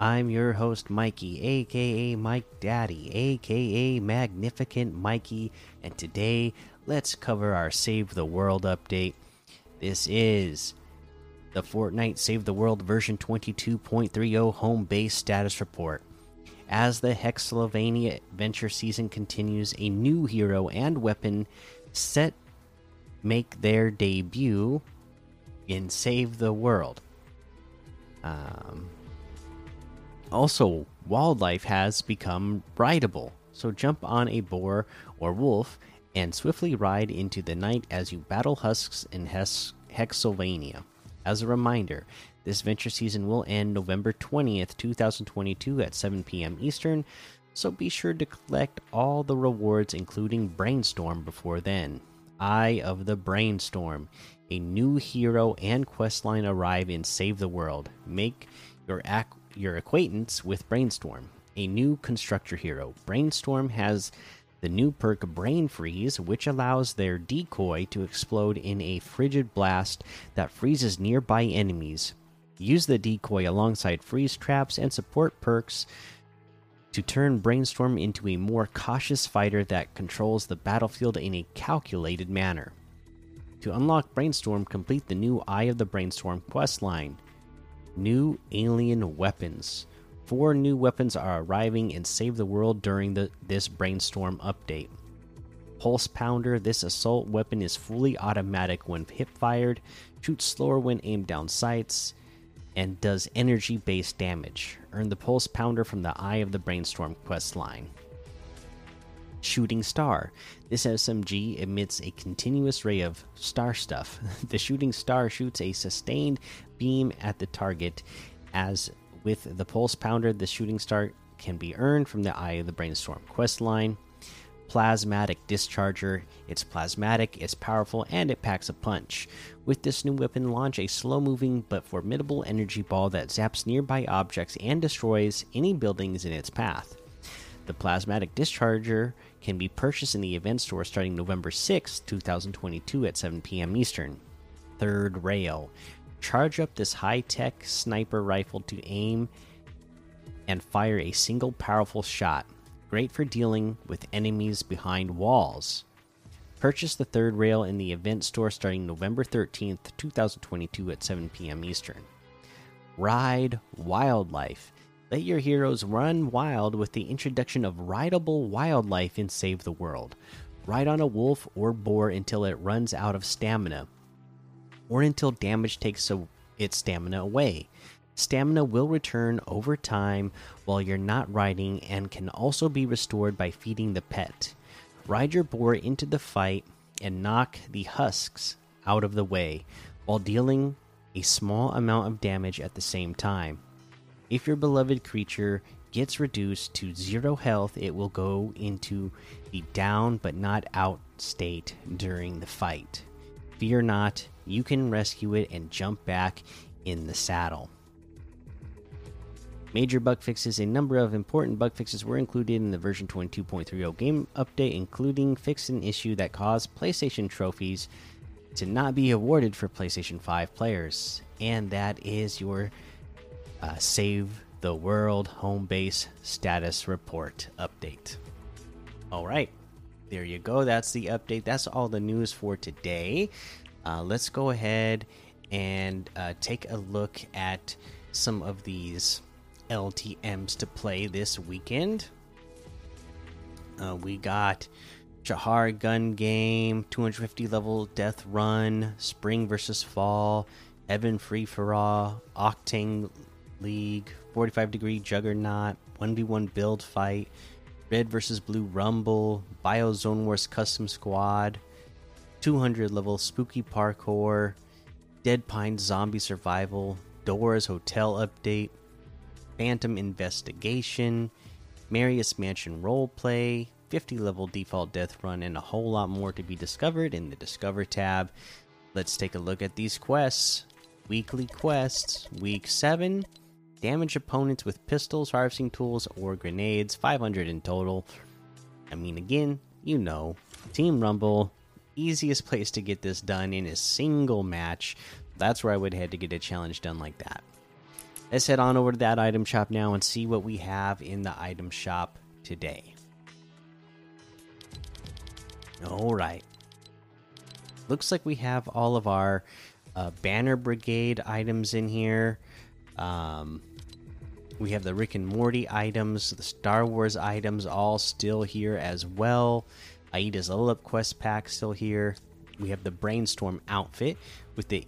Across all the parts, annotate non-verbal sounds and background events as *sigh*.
I'm your host, Mikey, aka Mike Daddy, aka Magnificent Mikey, and today let's cover our Save the World update. This is the Fortnite Save the World version 22.30 home base status report. As the Hexsylvania adventure season continues, a new hero and weapon set make their debut in Save the World. Um, also, wildlife has become rideable, so jump on a boar or wolf and swiftly ride into the night as you battle husks in Hes Hexsylvania. As a reminder, this venture season will end November 20th, 2022 at 7 p.m. Eastern, so be sure to collect all the rewards, including Brainstorm, before then. Eye of the Brainstorm. A new hero and questline arrive in Save the World. Make your your acquaintance with Brainstorm, a new constructor hero. Brainstorm has the new perk Brain Freeze, which allows their decoy to explode in a frigid blast that freezes nearby enemies. Use the decoy alongside freeze traps and support perks to turn Brainstorm into a more cautious fighter that controls the battlefield in a calculated manner. To unlock Brainstorm, complete the new Eye of the Brainstorm quest line. New alien weapons. Four new weapons are arriving and save the world during the, this Brainstorm update. Pulse Pounder. This assault weapon is fully automatic when hip fired, shoots slower when aimed down sights, and does energy based damage. Earn the Pulse Pounder from the Eye of the Brainstorm quest line. Shooting Star. This SMG emits a continuous ray of star stuff. *laughs* the shooting star shoots a sustained beam at the target. As with the Pulse Pounder, the shooting star can be earned from the Eye of the Brainstorm quest line. Plasmatic Discharger. It's plasmatic, it's powerful, and it packs a punch. With this new weapon, launch a slow moving but formidable energy ball that zaps nearby objects and destroys any buildings in its path. The Plasmatic Discharger can be purchased in the event store starting November 6, 2022 at 7 p.m. Eastern. Third Rail. Charge up this high tech sniper rifle to aim and fire a single powerful shot. Great for dealing with enemies behind walls. Purchase the third rail in the event store starting November 13th, 2022 at 7 p.m. Eastern. Ride Wildlife. Let your heroes run wild with the introduction of rideable wildlife in Save the World. Ride on a wolf or boar until it runs out of stamina, or until damage takes its stamina away. Stamina will return over time while you're not riding and can also be restored by feeding the pet. Ride your boar into the fight and knock the husks out of the way while dealing a small amount of damage at the same time. If your beloved creature gets reduced to zero health, it will go into the down but not out state during the fight. Fear not, you can rescue it and jump back in the saddle. Major bug fixes A number of important bug fixes were included in the version 22.30 game update, including fixing an issue that caused PlayStation trophies to not be awarded for PlayStation 5 players. And that is your uh, Save the World home base status report update. All right, there you go. That's the update. That's all the news for today. Uh, let's go ahead and uh, take a look at some of these LTMs to play this weekend. Uh, we got Jahar Gun Game, 250 level Death Run, Spring versus Fall, Evan Free for All, Octane League, 45 Degree Juggernaut, 1v1 Build Fight, Red versus Blue Rumble, Biozone Wars Custom Squad, 200 level Spooky Parkour, Dead Pine Zombie Survival, Doors Hotel Update, Phantom Investigation, Marius Mansion roleplay, 50 level default death run, and a whole lot more to be discovered in the Discover tab. Let's take a look at these quests. Weekly quests, week 7 damage opponents with pistols, harvesting tools, or grenades, 500 in total. I mean, again, you know, Team Rumble, easiest place to get this done in a single match. That's where I would head to get a challenge done like that. Let's head on over to that item shop now and see what we have in the item shop today. All right. Looks like we have all of our uh, Banner Brigade items in here. Um, we have the Rick and Morty items, the Star Wars items, all still here as well. Aida's Level Up Quest Pack still here. We have the Brainstorm outfit with the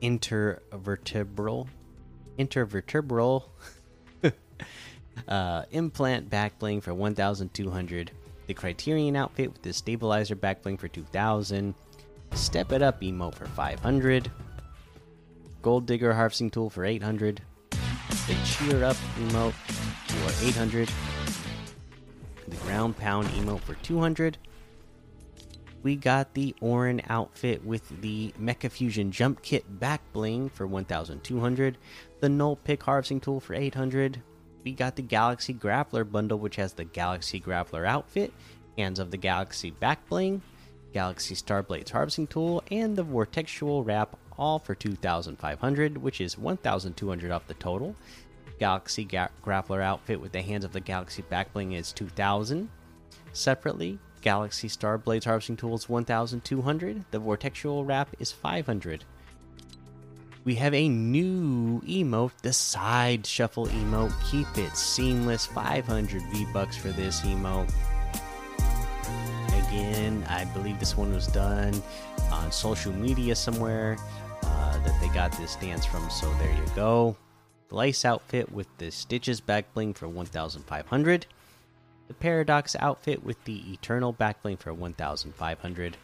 intervertebral, intervertebral *laughs* uh, implant backbling for 1,200. The Criterion outfit with the stabilizer backbling for 2,000. Step it up emote for 500. Gold Digger harvesting tool for 800 the cheer up emote for 800, the ground pound emote for 200. We got the Orin outfit with the Mecha Fusion jump kit back bling for 1200, the Null Pick harvesting tool for 800. We got the Galaxy Grappler bundle, which has the Galaxy Grappler outfit, Hands of the Galaxy back bling, Galaxy Starblades harvesting tool, and the Vortexual wrap all for 2500 which is 1200 off the total. Galaxy Ga grappler outfit with the hands of the galaxy backbling is 2000 separately galaxy star blades harvesting tools 1200 the vortexual wrap is 500 we have a new emote the side shuffle emote. Keep it seamless. 500 v bucks for this emote again i believe this one was done on social media somewhere uh, that they got this dance from, so there you go. The lace outfit with the stitches back bling for 1500. The paradox outfit with the eternal back bling for 1500.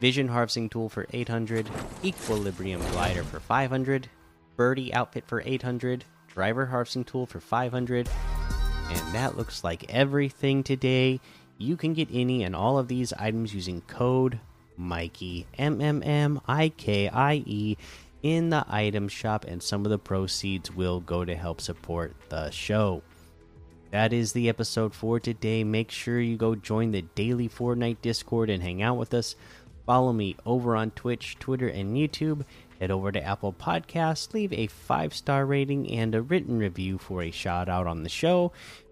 Vision harvesting tool for 800. Equilibrium glider for 500. Birdie outfit for 800. Driver harvesting tool for 500. And that looks like everything today. You can get any and all of these items using code Mikey M M M I K I E in the item shop, and some of the proceeds will go to help support the show. That is the episode for today. Make sure you go join the daily Fortnite Discord and hang out with us. Follow me over on Twitch, Twitter, and YouTube. Head over to Apple Podcasts, leave a five star rating and a written review for a shout out on the show.